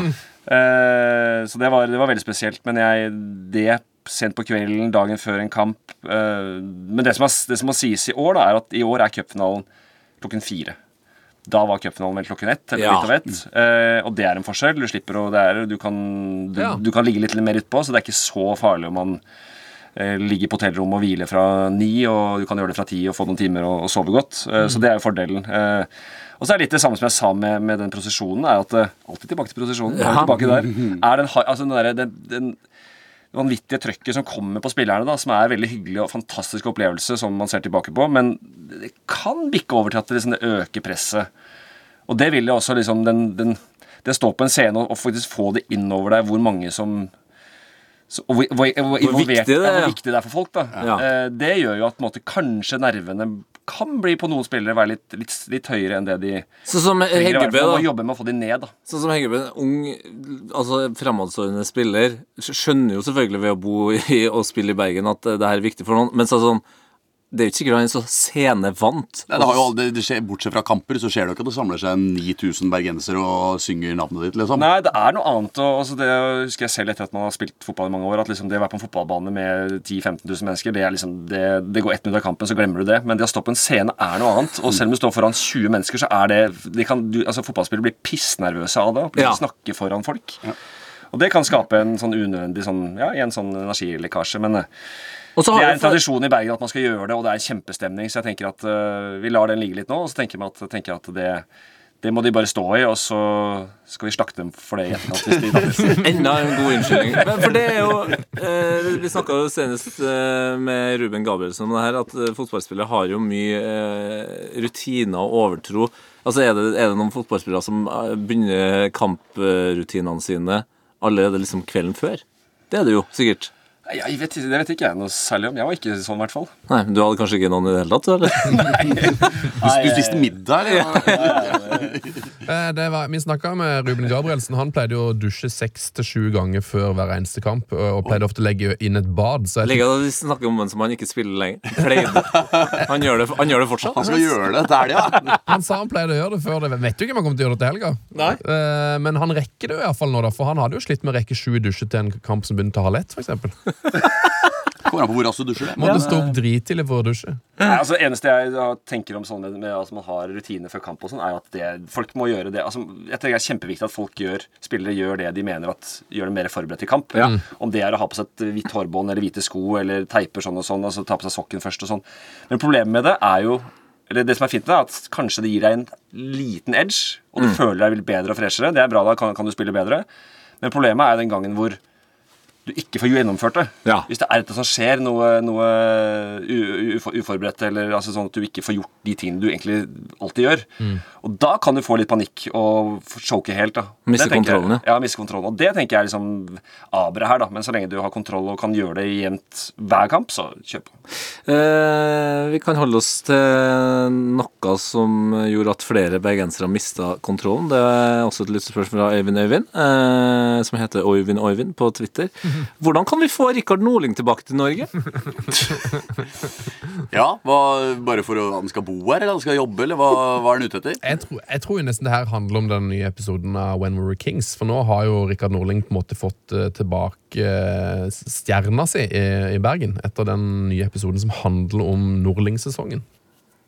Speaker 6: Uh, så det var, det var veldig spesielt. Men jeg, det sent på kvelden, dagen før en kamp eh, Men det som, er, det som må sies i år, da, er at i år er cupfinalen klokken fire. Da var cupfinalen vel klokken ett. Eller
Speaker 4: Ja.
Speaker 6: eh, og det er en forskjell. Du slipper å det er, du, kan, du,
Speaker 3: Ja.
Speaker 6: du kan ligge litt mer utpå, så det er ikke så farlig om man eh, ligger på hotellrommet og hviler fra ni, og du kan gjøre det fra ti og få noen timer og, og sove godt. Eh, Så det er jo fordelen. Eh, og så er det litt det samme som jeg sa med, med den prosesjonen, er at eh, Alltid tilbake til prosesjonen.
Speaker 4: Ja.
Speaker 6: Tilbake der. Er den, altså den, der, den, den vanvittige trøkket som kommer på spillerne, da, som er veldig hyggelig og fantastisk opplevelse som man ser tilbake på, men det kan bikke over til at det, liksom, det øker presset. Og det vil jo også liksom den, den, Det stå på en scene og faktisk få det innover deg hvor mange som Så, og hvor, hvor, hvor, involvert,
Speaker 4: viktig det
Speaker 6: ja, hvor viktig det er for folk. da
Speaker 4: Ja.
Speaker 6: Eh, Det gjør jo at måte, kanskje nervene kan bli på noen spillere være litt, litt, litt høyere enn det de
Speaker 4: Sånn som Heggebø, da.
Speaker 6: jobbe med å få de ned. da
Speaker 4: Sånn som Heggebø, ung, altså fremadstormende spiller, skjønner jo selvfølgelig ved å bo i og spille i Bergen at det her er viktig for noen, men sånn det er jo ikke sikkert han er så scenevant.
Speaker 5: Nei, det har jo aldri, det skjer, Bortsett fra kamper så skjer det jo ikke at det samler seg 9000 bergensere og synger navnet ditt. liksom
Speaker 6: Nei, det er noe annet. Og, altså, det husker jeg selv etter at man har spilt fotball i mange år. At liksom det å være på en fotballbane med 10 000-15 000 mennesker, det, er liksom, det, det går ett minutt av kampen, så glemmer du det. Men det å stå på en scene er noe annet. Og selv om du står foran 20 mennesker, så er det, det kan, du, altså, Fotballspillere blir pissnervøse av det. Og
Speaker 4: Ja.
Speaker 6: snakke foran folk. Og det kan skape en sånn unødvendig sånn, ja, en sånn energilekkasje. Men eh, det er en tradisjon i Bergen at man skal gjøre det, og det er en kjempestemning. Så jeg tenker at uh, vi lar den ligge litt nå, og så tenker vi at, tenker jeg at det, det må de bare stå i, og så skal vi slakte dem for det i etterkant.
Speaker 4: Enda en god unnskyldning. Men for det er jo eh, Vi snakka jo senest eh, med Ruben Gabrielsen om det her, at eh, fotballspillere har jo mye eh, rutiner og overtro. Altså er det, er det noen fotballspillere som begynner kamprutinene sine allerede liksom kvelden før? Det er det jo sikkert.
Speaker 6: Nei, Jeg vet, det vet ikke jeg noe særlig om. Jeg var ikke sånn, i hvert fall.
Speaker 4: Nei, Du hadde kanskje ikke noen i det hele tatt? du, Eller?
Speaker 5: Du, du spiste middag, eller?
Speaker 3: Eh, Det var, vi snakka med Ruben Gabrielsen. Han pleide jo å dusje seks til sju ganger før hver eneste kamp. Og pleide ofte å legge inn et bad. Så jeg
Speaker 4: Ligger det å om en som han ikke spiller lenger? Pleide. Han gjør det, han gjør det fortsatt?
Speaker 5: Han skal gjøre det til helga.
Speaker 3: Han sa han pleide å gjøre det før. Det vet jo ikke om han kommer til å gjøre det til helga.
Speaker 4: Nei.
Speaker 3: Eh, Men han rekker det jo i hvert fall nå, da, for han hadde jo slitt med å rekke sju dusjer til en kamp som begynte å halv ett. eksempel.
Speaker 5: Kommer an på hvor raskt du dusjer. det.
Speaker 3: du stå opp drittidlig for å dusje.
Speaker 6: Nei, altså eneste jeg da tenker om sånn med, at at man har rutiner før kamp, og sånn, er at det, folk må gjøre det. Altså, jeg tenker det er kjempeviktig at folk gjør, spillere gjør det de mener at gjør det mer forberedt til kamp. Om det er å ha på seg et hvitt hårbånd eller hvite sko eller teiper sånn og sånn, altså ta på seg sokken først og sånn. Men problemet med det er jo eller det som er fint med det, er at kanskje det gir deg en liten edge, og du føler deg litt bedre og freshere. Det er bra, da kan, kan du spille bedre. Men problemet er den gangen hvor du ikke får gjennomført det.
Speaker 4: Ja.
Speaker 6: Hvis det er et som skjer, noe, noe uforberedt, eller altså sånn at du ikke får gjort de tingene du egentlig alltid gjør. Og da kan du få litt panikk og få choke helt. da.
Speaker 4: Miste kontrollen,
Speaker 6: ja. miste kontrollen. Og det tenker jeg er liksom aberet her, da. Men så lenge du har kontroll og kan gjøre det jevnt hver kamp, så kjør på.
Speaker 4: Eh, vi kan holde oss til noe som gjorde at flere bergensere mista kontrollen. Det er også et lyttespørsmål fra Øyvind Øyvind, eh, som heter Øyvind Øyvind på Twitter. Hvordan kan vi få Rikard Norling tilbake til Norge?
Speaker 5: Ja, hva, Bare for å, han skal bo her, eller han skal jobbe, eller hva, hva er han ute etter?
Speaker 3: Jeg tror, jeg tror jo nesten det her handler om den nye episoden av When We Were Kings. For nå har jo Rikard Norling på en måte fått eh, tilbake eh, stjerna si i, i Bergen. Etter den nye episoden som handler om Norling-sesongen.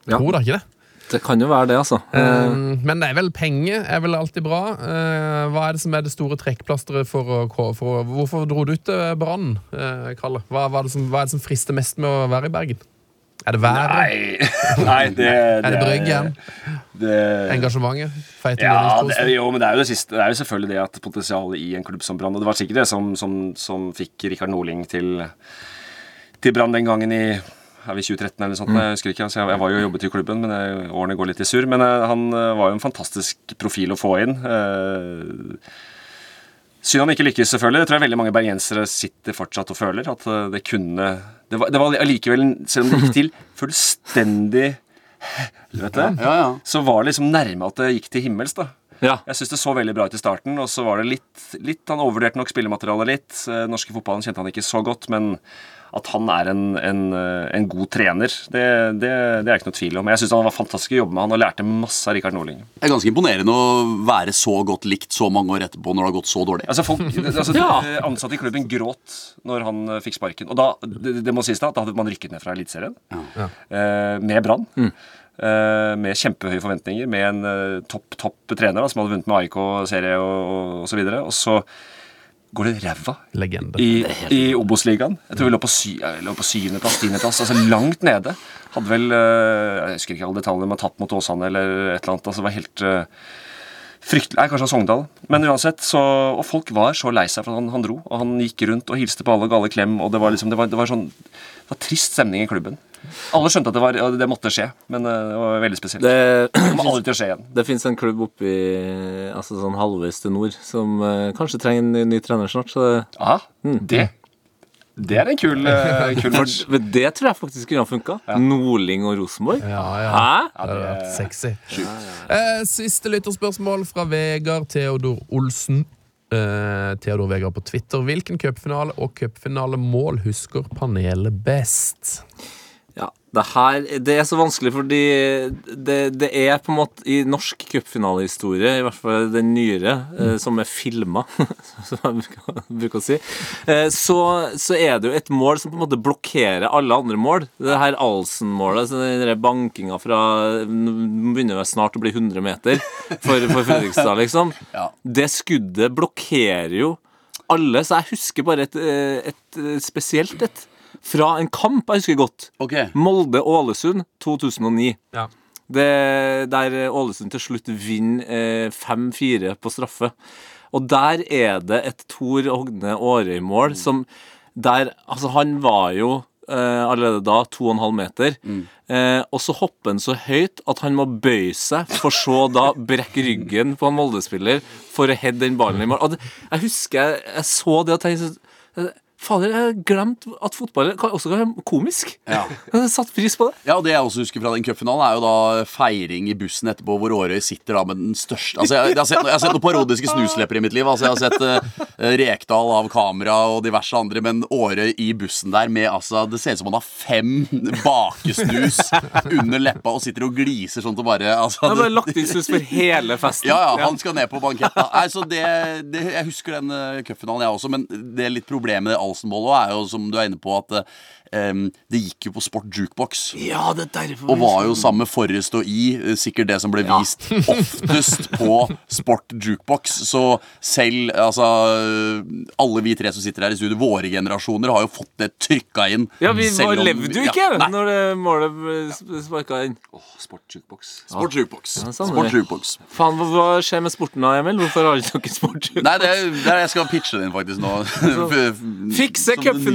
Speaker 4: Ja.
Speaker 3: Tror dere ikke det?
Speaker 4: Det kan jo være det, altså.
Speaker 3: Um, men det er vel penger er vel alltid bra. Uh, hva er det som er det store trekkplasteret for å, for Hvorfor dro du til Brann, uh, Kalle? Hva, hva, er det som, hva er det som frister mest med å være i Bergen? Er det været?
Speaker 6: Nei, Nei det,
Speaker 3: Er det Bryggen?
Speaker 6: det-
Speaker 3: Engasjementet? Feite
Speaker 6: Ja, det, jo, men det er jo det siste. Det er jo selvfølgelig det at potensialet i en klubb som Brann Og det var sikkert det som, som, som fikk Rikard Norling til, til Brann den gangen i er vi 2013 eller noe sånt? Jeg husker ikke, altså jeg, var jo og jobbet i klubben, men jeg, årene går litt i surr. Men jeg, han eh, var jo en fantastisk profil å få inn. Eh, Synd han ikke lykkes, selvfølgelig. Det tror jeg veldig mange bergensere sitter fortsatt og føler. At eh, det kunne Det var, det var allikevel, selv om det gikk til fullstendig helvete,
Speaker 5: Ja, ja.
Speaker 6: så var det liksom nærme at det gikk til himmels, da.
Speaker 4: Ja.
Speaker 6: Jeg syns det så veldig bra ut i starten, og så var det litt, litt Han overvurderte nok spillematerialet litt. Eh, Norske fotballen kjente han ikke så godt, men at han er en, en, eh, en god trener, det, det, det er ikke noe tvil om. Jeg syns han var fantastisk å jobbe med han, og lærte masse av Rikard Norling.
Speaker 5: Det er ganske imponerende å være så godt likt så mange år etterpå når det har gått så dårlig.
Speaker 6: Altså folk, altså
Speaker 4: Ja.
Speaker 6: eh, Ansatte i klubben gråt når han eh, fikk sparken. Og da, det, det må sies da, da hadde man rykket ned fra Eliteserien ja. med Brann. Eh, med kjempehøye forventninger, med en topp topp trener da, som hadde vunnet med AIK serie og, og, og så videre. Og så går det ræva
Speaker 3: Legende.
Speaker 6: i, i Obos-ligaen. Jeg tror vi lå på, sy lå på syvendeplass, tiendeplass, altså langt nede. Hadde vel eh, Jeg husker ikke alle detaljene, men tapt mot Åsane eller et eller annet. altså det var helt eh, Fryktelig Nei, kanskje Sogndal. Men uansett, så Og folk var så lei seg for at han, han dro. Og han gikk rundt og hilste på alle og ga alle klem, og det var liksom Det var, det var sånn Det var trist stemning i klubben. Alle skjønte at det, var, det måtte skje, men eh, det var veldig spesielt. Det, kommer aldri til å skje igjen.
Speaker 4: det fins en klubb oppi altså sånn halvveis til nord som uh, kanskje trenger en ny, ny trener snart. Så
Speaker 6: Aha, mm. det Det er en kul, eh, kul match.
Speaker 4: Men det tror jeg faktisk kunne ha funka. Nordling og Rosenborg.
Speaker 3: Ja, ja.
Speaker 4: Hæ?
Speaker 3: Det hadde vært sexy. Eh, siste lytterspørsmål fra Vegard Theodor Olsen. Eh, Theodor Vegard på Twitter. Hvilken cupfinale og cupfinalemål husker panelet best?
Speaker 4: Det her Det er så vanskelig fordi det, det er på en måte i norsk cupfinalehistorie, i hvert fall den nyere, eh, som er filma, som jeg bruker, bruker å si, eh, så, så er det jo et mål som på en måte blokkerer alle andre mål. Det her Alsen-målet, den bankinga fra begynner det snart å bli 100 meter for, for Fredrikstad, liksom.
Speaker 5: Ja.
Speaker 4: Det skuddet blokkerer jo alle, så jeg husker bare et, eh, et spesielt et fra en kamp jeg husker godt.
Speaker 5: Okay.
Speaker 4: Molde-Ålesund 2009.
Speaker 3: Ja.
Speaker 4: Det, der Ålesund til slutt vinner eh, 5-4 på straffe. Og der er det et Tor Hogne Aarøy-mål som der Altså, han var jo eh, allerede da 2,5 meter. Eh, og så hopper han så høyt at han må bøye seg, for så da brekke ryggen på en Molde-spiller for å heade den ballen i mål. Og det, jeg husker jeg, jeg så det og tenkte sånn, Fader, jeg har glemt at fotball også kan være komisk.
Speaker 5: Ja.
Speaker 4: Jeg satte pris på det.
Speaker 5: Ja, og Det jeg også husker fra den cupfinalen, er jo da feiring i bussen etterpå, hvor Årøy sitter da med den største Altså, jeg, jeg, har, sett, jeg har sett noen parodiske snuslepper i mitt liv. Altså, Jeg har sett uh, Rekdal av kamera og diverse andre, men Årøy i bussen der med altså Det ser ut som han har fem bakesnus under leppa og sitter og gliser sånn til bare altså, Det er
Speaker 4: lagt inn snus for hele festen.
Speaker 5: ja, ja, han skal ned på banketten. Nei, så det, det, jeg husker den uh, cupfinalen, jeg også, men det er litt problemet med det Også er jo, som du er inne på, at em, det gikk jo på Sport Jukebox.
Speaker 4: Ja, det er derfor
Speaker 5: Og var jo sammen med Forrest og I eh, sikkert det som ble vist oftest på Sport Jukebox. Så selv altså Alle vi tre som sitter her i studio, våre generasjoner, har jo fått det trykka inn.
Speaker 4: Ja, vi
Speaker 5: selv
Speaker 4: var,
Speaker 5: om-
Speaker 4: levde jo ikke
Speaker 5: Ja, nei.
Speaker 4: når det målet sparka inn.
Speaker 6: Oh, Sport jukebox.
Speaker 5: Sport Jukebox.
Speaker 4: Ja,
Speaker 5: Sport. Jukebox.
Speaker 4: Faen, hva, hva skjer med sporten da, Emil? Hvorfor har ikke Sport sport?
Speaker 5: Nei, det er, det er jeg skal pitche den inn faktisk nå.
Speaker 4: Fikse
Speaker 5: Som cup nye.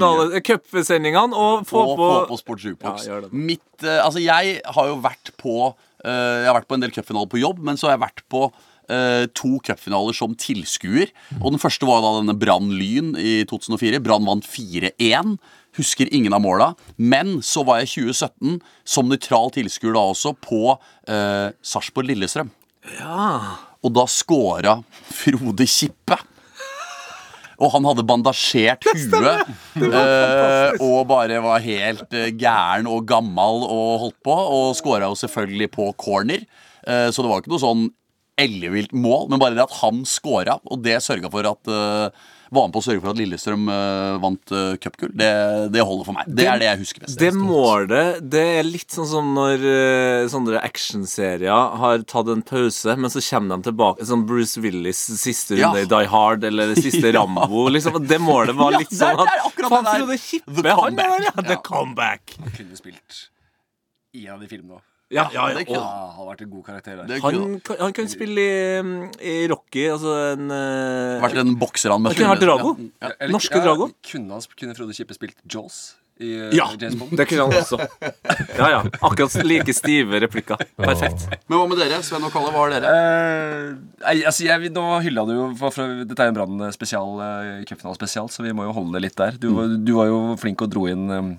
Speaker 4: Og få på
Speaker 5: på Sport Jukebox.
Speaker 4: Ja.
Speaker 5: Mitt, uh, altså jeg har jo vært på uh, Jeg har vært på en del cupfinaler på jobb, men så har jeg vært på Uh, to cupfinaler som tilskuer. Og den første var da denne Brann Lyn i 2004. Brann vant 4-1. Husker ingen av måla. Men så var jeg i 2017 som nøytral tilskuer da også på uh, Sarpsborg Lillestrøm.
Speaker 4: Ja.
Speaker 5: Og da scora Frode Kippe. Og han hadde bandasjert huet eh, og bare var helt eh, gæren og gammel og holdt på. Og skåra jo selvfølgelig på corner, eh, så det var ikke noe sånn ellevilt mål. Men bare det at han skåra, og det sørga for at eh, var med på å sørge for at Lillestrøm eh, vant uh, cupgull. Det, det holder for meg. Det, er det jeg husker best.
Speaker 4: Det målet det er litt sånn som når uh, sånne actionserier har tatt en pause, men så kommer de tilbake. Sånn Bruce Willis' siste
Speaker 5: Ja.
Speaker 4: runde i Die Hard eller siste Rambo. Liksom. Det målet var
Speaker 5: Ja,
Speaker 4: litt
Speaker 5: det er-
Speaker 4: sånn at
Speaker 5: det er akkurat
Speaker 4: Faen,
Speaker 5: det der.
Speaker 4: Frode
Speaker 5: The
Speaker 4: Kippe, han der, ja.
Speaker 5: Ja.
Speaker 4: The comeback.
Speaker 6: Han kunne spilt i en av de filmene òg.
Speaker 4: Ja,
Speaker 5: Ja,
Speaker 4: ja,
Speaker 5: det
Speaker 4: ja.
Speaker 6: han har vært en god karakter der.
Speaker 4: Han, kan- han kan spille i, i Rocky, altså en uh,
Speaker 5: vært en bokser han med
Speaker 4: Han kunne vært Drago.
Speaker 5: Ja.
Speaker 6: Eller-
Speaker 4: Norske Drago?
Speaker 6: Kunne, han, kunne Frode Kippe spilt Jaws i eh,
Speaker 4: Ja,
Speaker 6: James Bond?
Speaker 4: det kunne han også. Ja, ja. Akkurat like stive replikker. Perfekt.
Speaker 5: Men hva med dere? Sven og Kalle, hva har dere?
Speaker 6: Eh, nei, altså jeg, nå hylla du jo for, for, Dette er jo en Brann spesial, uh, cupfinalespesial, så vi må jo holde det litt der. Du, var- du var jo flink og dro inn um,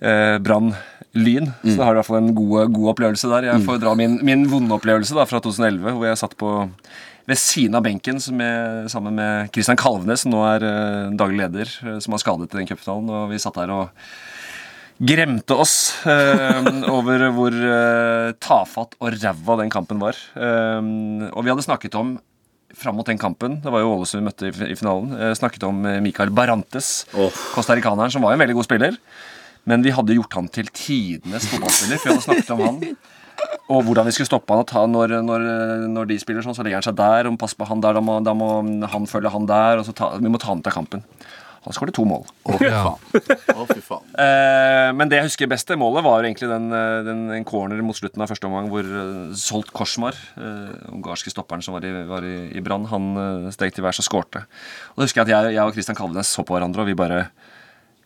Speaker 6: eh, Brann Lyn, så da har du i hvert fall en god, god opplevelse der. Jeg får dra min, min vonde opplevelse da, fra 2011, hvor jeg satt på ved siden av benken jeg, sammen med Kristian Kalvenes, som nå er eh, daglig leder, eh, som har skadet i den cupfinalen. Og vi satt der og gremte oss eh, over hvor eh, tafatt og ræva den kampen var. Eh, og vi hadde snakket om fram mot den kampen, det var jo Ålesund vi møtte i, i finalen, eh, snakket om eh, Mikael Barantes, costaricaneren, som var en veldig god spiller. Men vi hadde gjort han til tidenes fotballspiller, for vi hadde snakket om han. Og hvordan vi skulle stoppe han og ta når, når, når de spiller sånn, så legger han seg der. Og pass på han der, da må, da må han følge han der. Og så ta, vi må ta han ut av kampen. Han skåret to mål.
Speaker 5: Å, fy faen. Å, fy faen.
Speaker 6: Eh, men det jeg husker best, målet var egentlig den, eh, den, en corner mot slutten av første omgang hvor uh, Solt Korsmar, eh, ungarske stopperen som var i, var i, i Brann, han uh, steg til værs og skårte. Og da husker jeg at jeg, jeg og Christian Kalvenes så på hverandre, og vi bare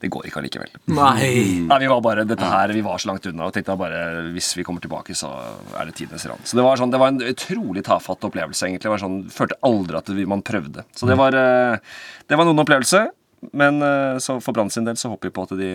Speaker 6: Det går ikke allikevel.
Speaker 4: Nei.
Speaker 6: Nei, vi var bare, dette her, vi var så langt unna og tenkte bare hvis vi kommer tilbake, så er det tidenes rand. Så det var, sånn, det var en utrolig tafatt opplevelse, egentlig. Det var sånn, følte aldri at man prøvde. Så det var, eh, det var noen opplevelse. Men eh, så for Brann sin del så håper vi på at de,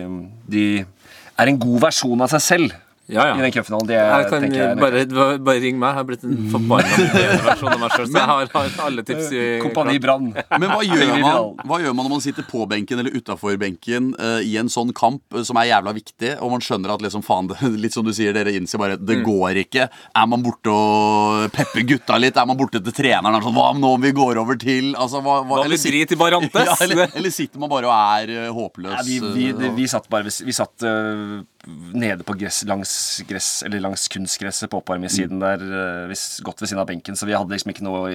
Speaker 6: de er en god versjon av seg selv
Speaker 4: Ja, ja.
Speaker 6: i den cupfinalen. Det
Speaker 4: Jeg kan
Speaker 6: jeg
Speaker 4: bare, bare, ring meg. Jeg har blitt en forbanna versjon av meg sjøl. Så jeg har, har alle tips i
Speaker 6: Kompani Brann.
Speaker 5: Men hva gjør, man, hva gjør man når man sitter på benken eller utafor benken uh, i en sånn kamp eh, som er jævla viktig, og man skjønner at liksom faen, det, litt som du sier, dere innser bare det går ikke. Er man borte og pepper gutta litt? Er man borte til treneren? Er Sånn, hva om nå om vi går over til altså, hva, hva, eller
Speaker 4: drit i Barantes?
Speaker 5: ja, eller, eller sitter man bare og er eh, håpløs?
Speaker 6: Ja, vi, vi, det, vi satt bare Vi satt øh, nede på gress, langs gress Eller langs kunstgresset på oppvarmingssiden der, øh, hvis- godt ved siden av benken, så vi hadde liksom ikke noe,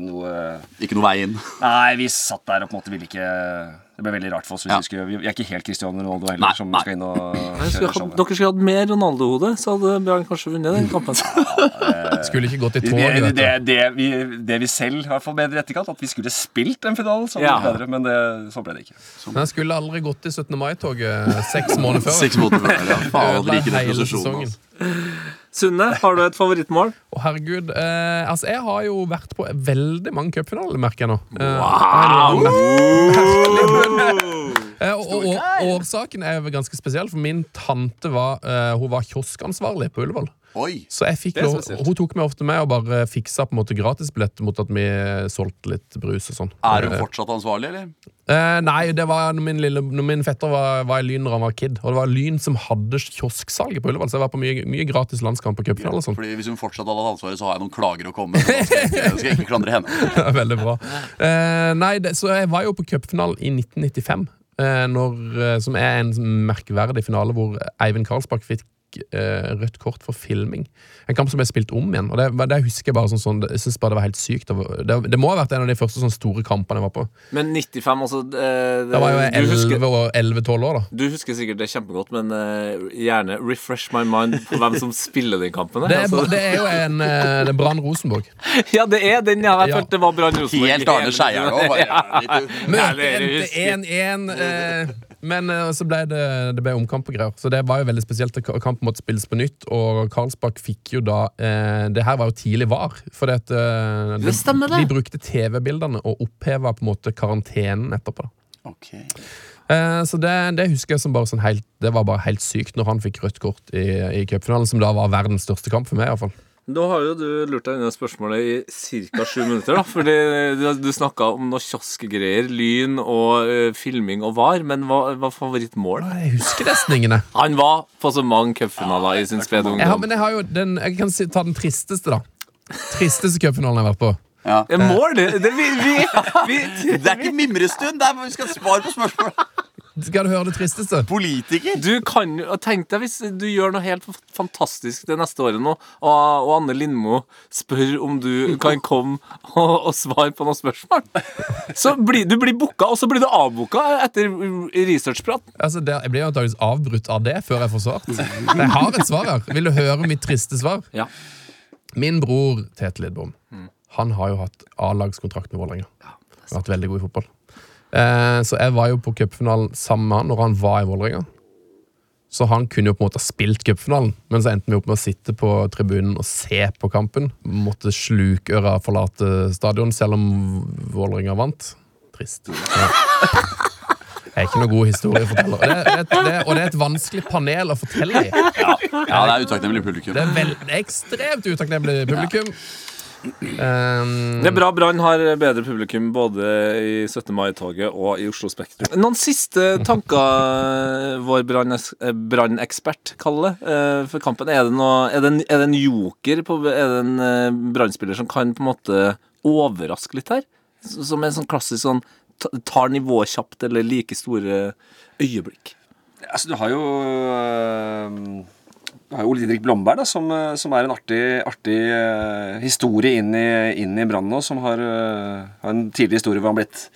Speaker 6: noe
Speaker 5: Ikke noe vei inn.
Speaker 6: Nei, vi satt der og på en måte ville ikke Det ble veldig rart for oss. Hvis
Speaker 5: Ja.
Speaker 6: vi, skulle, vi er ikke helt Cristiano Ronaldo heller,
Speaker 5: Nei,
Speaker 6: som
Speaker 5: nei.
Speaker 6: skal inn og
Speaker 4: Jeg skulle
Speaker 6: kjøre
Speaker 4: ha- Dere skulle hatt mer Ronaldo-hode, så hadde Bjørn kanskje vunnet den kampen.
Speaker 3: Skulle ikke gått i
Speaker 6: Det,
Speaker 3: toget, vet
Speaker 6: det, det, vi, det vi selv har fått bedre i etterkant, at vi skulle spilt en finale, så
Speaker 4: Ja.
Speaker 6: bedre, men det, så ble det ikke.
Speaker 3: Men jeg skulle aldri gått i 17. mai-toget seks måneder før.
Speaker 5: Seks måneder før. Ja. Faen, like den
Speaker 3: hele sesongen.
Speaker 5: altså.
Speaker 4: Sunne, har du et favorittmål?
Speaker 3: Å, herregud. Eh, altså, jeg har jo vært på veldig mange cupfinaler, merker jeg nå. Eh,
Speaker 4: Wow!
Speaker 3: Eh, og, og, og årsaken er jo ganske spesiell, for min tante var, uh, hun var kioskansvarlig på Ullevål.
Speaker 5: Oi.
Speaker 3: Så jeg fikk lov. Hun tok meg ofte med og bare fiksa på en måte gratisbillett mot at vi solgte litt brus og sånn.
Speaker 5: Er hun fortsatt ansvarlig, eller?
Speaker 3: Eh, nei, det var når min, lille, når min fetter var, var i Lyn når han var kid. Og det var Lyn som hadde kiosksalget på Ullevål, så jeg var på mye, mye gratis landskamp og cupfinale sånn.
Speaker 5: Fordi Hvis hun fortsatt hadde hatt ansvaret, så har jeg noen klager å komme med. Da skal jeg skal ikke klandre henne.
Speaker 3: Veldig bra. Eh, nei, det, så jeg var jo på cupfinalen i 1995, eh, når, eh, som er en merkverdig finale hvor Eivind Karlsbakk fikk eh, rødt kort for filming. En kamp som ble spilt om igjen. Og det, det husker Jeg bare sånn, sånn Jeg synes bare det var helt sykt. Det, det, må ha vært en av de første sånn, store kampene jeg var på.
Speaker 4: Men 95, altså det,
Speaker 3: Da var jeg jo
Speaker 4: husker,
Speaker 3: 11 og 11-12 år, da.
Speaker 4: du husker sikkert det kjempegodt, men uh, gjerne refresh my mind på hvem som spiller den kampen.
Speaker 3: Det er,
Speaker 4: altså.
Speaker 3: det er jo en uh, det er Brann Rosenborg.
Speaker 4: Ja, det er den ja, jeg
Speaker 3: Ja.
Speaker 4: følt det var Brann Rosenborg.
Speaker 5: Helt Arne Skeier nå. bare
Speaker 3: endte
Speaker 4: husker
Speaker 3: 1-1, eh, men eh, så ble det, det ble omkamp og greier. Så det var jo veldig spesielt. Kampen måtte spilles på nytt, og Karlsbakk fikk jo da eh, Det her var jo tidlig var. For det, eh,
Speaker 4: Det stemmer det.
Speaker 3: De brukte TV-bildene og oppheva på en måte karantenen etterpå.
Speaker 5: Okay.
Speaker 3: Eh, så det, det husker jeg som bare sånn helt Det var bare helt sykt når han fikk rødt kort i, i cupfinalen, som da var verdens største kamp for meg. i hvert fall
Speaker 4: Nå har jo du lurt deg unna spørsmålet i ca. sju minutter. da Fordi Du, du snakka om noe kioskgreier, lyn og eh, filming og var. Men hva var favorittmål?
Speaker 3: Jeg husker nesten ingen.
Speaker 4: Han var på så mange cupfinaler i sin spede
Speaker 3: Jeg har, men jeg har jo den Jeg kan si, ta den tristeste, da. Tristeste cupfinalen jeg har vært på.
Speaker 5: Ja.
Speaker 4: Ja, mål? Det, det, vi, vi, vi,
Speaker 5: Det er ikke mimrestund, det er vi skal svare på spørsmål.
Speaker 3: Skal du høre det tristeste?
Speaker 5: Politiker.
Speaker 4: Du kan jo Tenk deg hvis du gjør noe helt fantastisk det neste året nå, og, og Anne Lindmo spør om du kan komme og, og svare på noen spørsmål. Så blir du blir booka, og så blir du avbooka etter researchprat.
Speaker 3: Altså, det, Jeg blir antakeligvis avbrutt av det før jeg får svart. Jeg har et svar her. Vil du høre mitt triste svar?
Speaker 4: Ja.
Speaker 3: Min bror Tete Lidbom Han har jo hatt A-lagskontrakt med Vålerenga. Vært veldig god i fotball. Eh, så jeg var jo på cupfinalen sammen med han når han var i Vålerenga. Så han kunne jo på en måte ha spilt cupfinalen, men så endte vi opp med å sitte på tribunen og se på kampen. Måtte slukøra forlate stadion, selv om Vålerenga vant. Trist. Ja. Jeg er ikke noe god historieforteller. Det, er- det, det, og det er et vanskelig panel å fortelle i.
Speaker 5: Ja, det er utakknemlig publikum.
Speaker 3: Det er, vel, det er ekstremt utakknemlig publikum. Um,
Speaker 4: Det er bra Brann har bedre publikum både i 17. mai-toget og i Oslo Spektrum. Noen siste tanker, vår eh, brannekspert kaller det, eh, for kampen. Er det, noe, er, det en, er det en joker? På, er det en eh, brannspiller som kan på en måte overraske litt her? Som en sånn klassisk sånn tar nivået kjapt eller like store øyeblikk?
Speaker 6: Altså, du har jo øh, Du har jo Ole Didrik Blomberg, da, som, øh, som er en artig, artig uh, historie inn i, inn i Brann nå. Som har, uh, har en tidlig historie hvor han blitt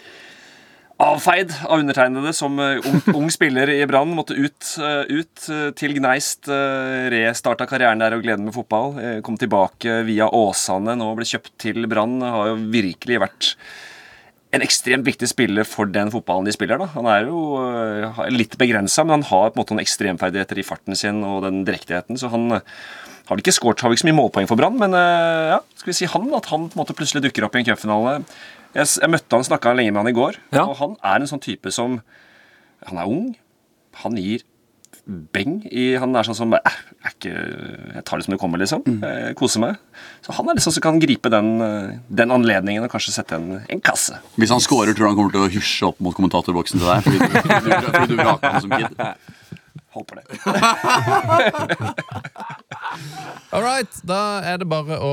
Speaker 6: avfeid av undertegnede som ung, ung spiller i Brann. Måtte ut, ut til Gneist, restarta karrieren der og gleden med fotball. Eh, kom tilbake via Åsane, nå ble kjøpt til Brann. Har jo virkelig vært en ekstremt viktig spiller for den fotballen de spiller. da. Han er jo øh, litt begrensa, men han har på en måte noen ekstremferdigheter i farten sin og den direktigheten. Så han, Har vel ikke skåret så mye målpoeng for Brann, men eh, ja, skal vi si han at han på en måte plutselig dukker opp i en cupfinale. Jeg, jeg møtte han, snakka lenge med han i går,
Speaker 4: Ja.
Speaker 6: og han er en sånn type som Han er ung, han gir beng i Han er sånn som eh, er ikke, Jeg tar det som det kommer, liksom. Eh, koser meg. Så han er liksom som kan gripe den, eh, den anledningen og kanskje sette en, en kasse.
Speaker 5: Hvis han scorer, tror du han kommer til å hysje opp mot kommentatorboksen til deg? Fordi du, fordi du, fordi du vraka han som kid?
Speaker 6: På det.
Speaker 3: All right, da er det bare å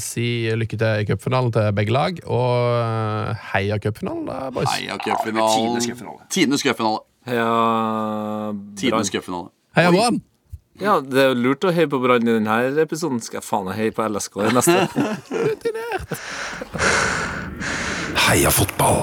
Speaker 3: si lykke til i cupfinalen til begge lag. Og eh, heia cupfinalen, da, boys.
Speaker 5: Heia cupfinalen.
Speaker 6: Cupfinale.
Speaker 5: Tidenes cupfinale.
Speaker 4: Heia Tidens
Speaker 5: cupfinale.
Speaker 3: Heia Brann!
Speaker 4: Ja, det er lurt å heie på Brann i denne episoden. Skal jeg faen meg heie på LSK i neste?
Speaker 7: Heia fotball!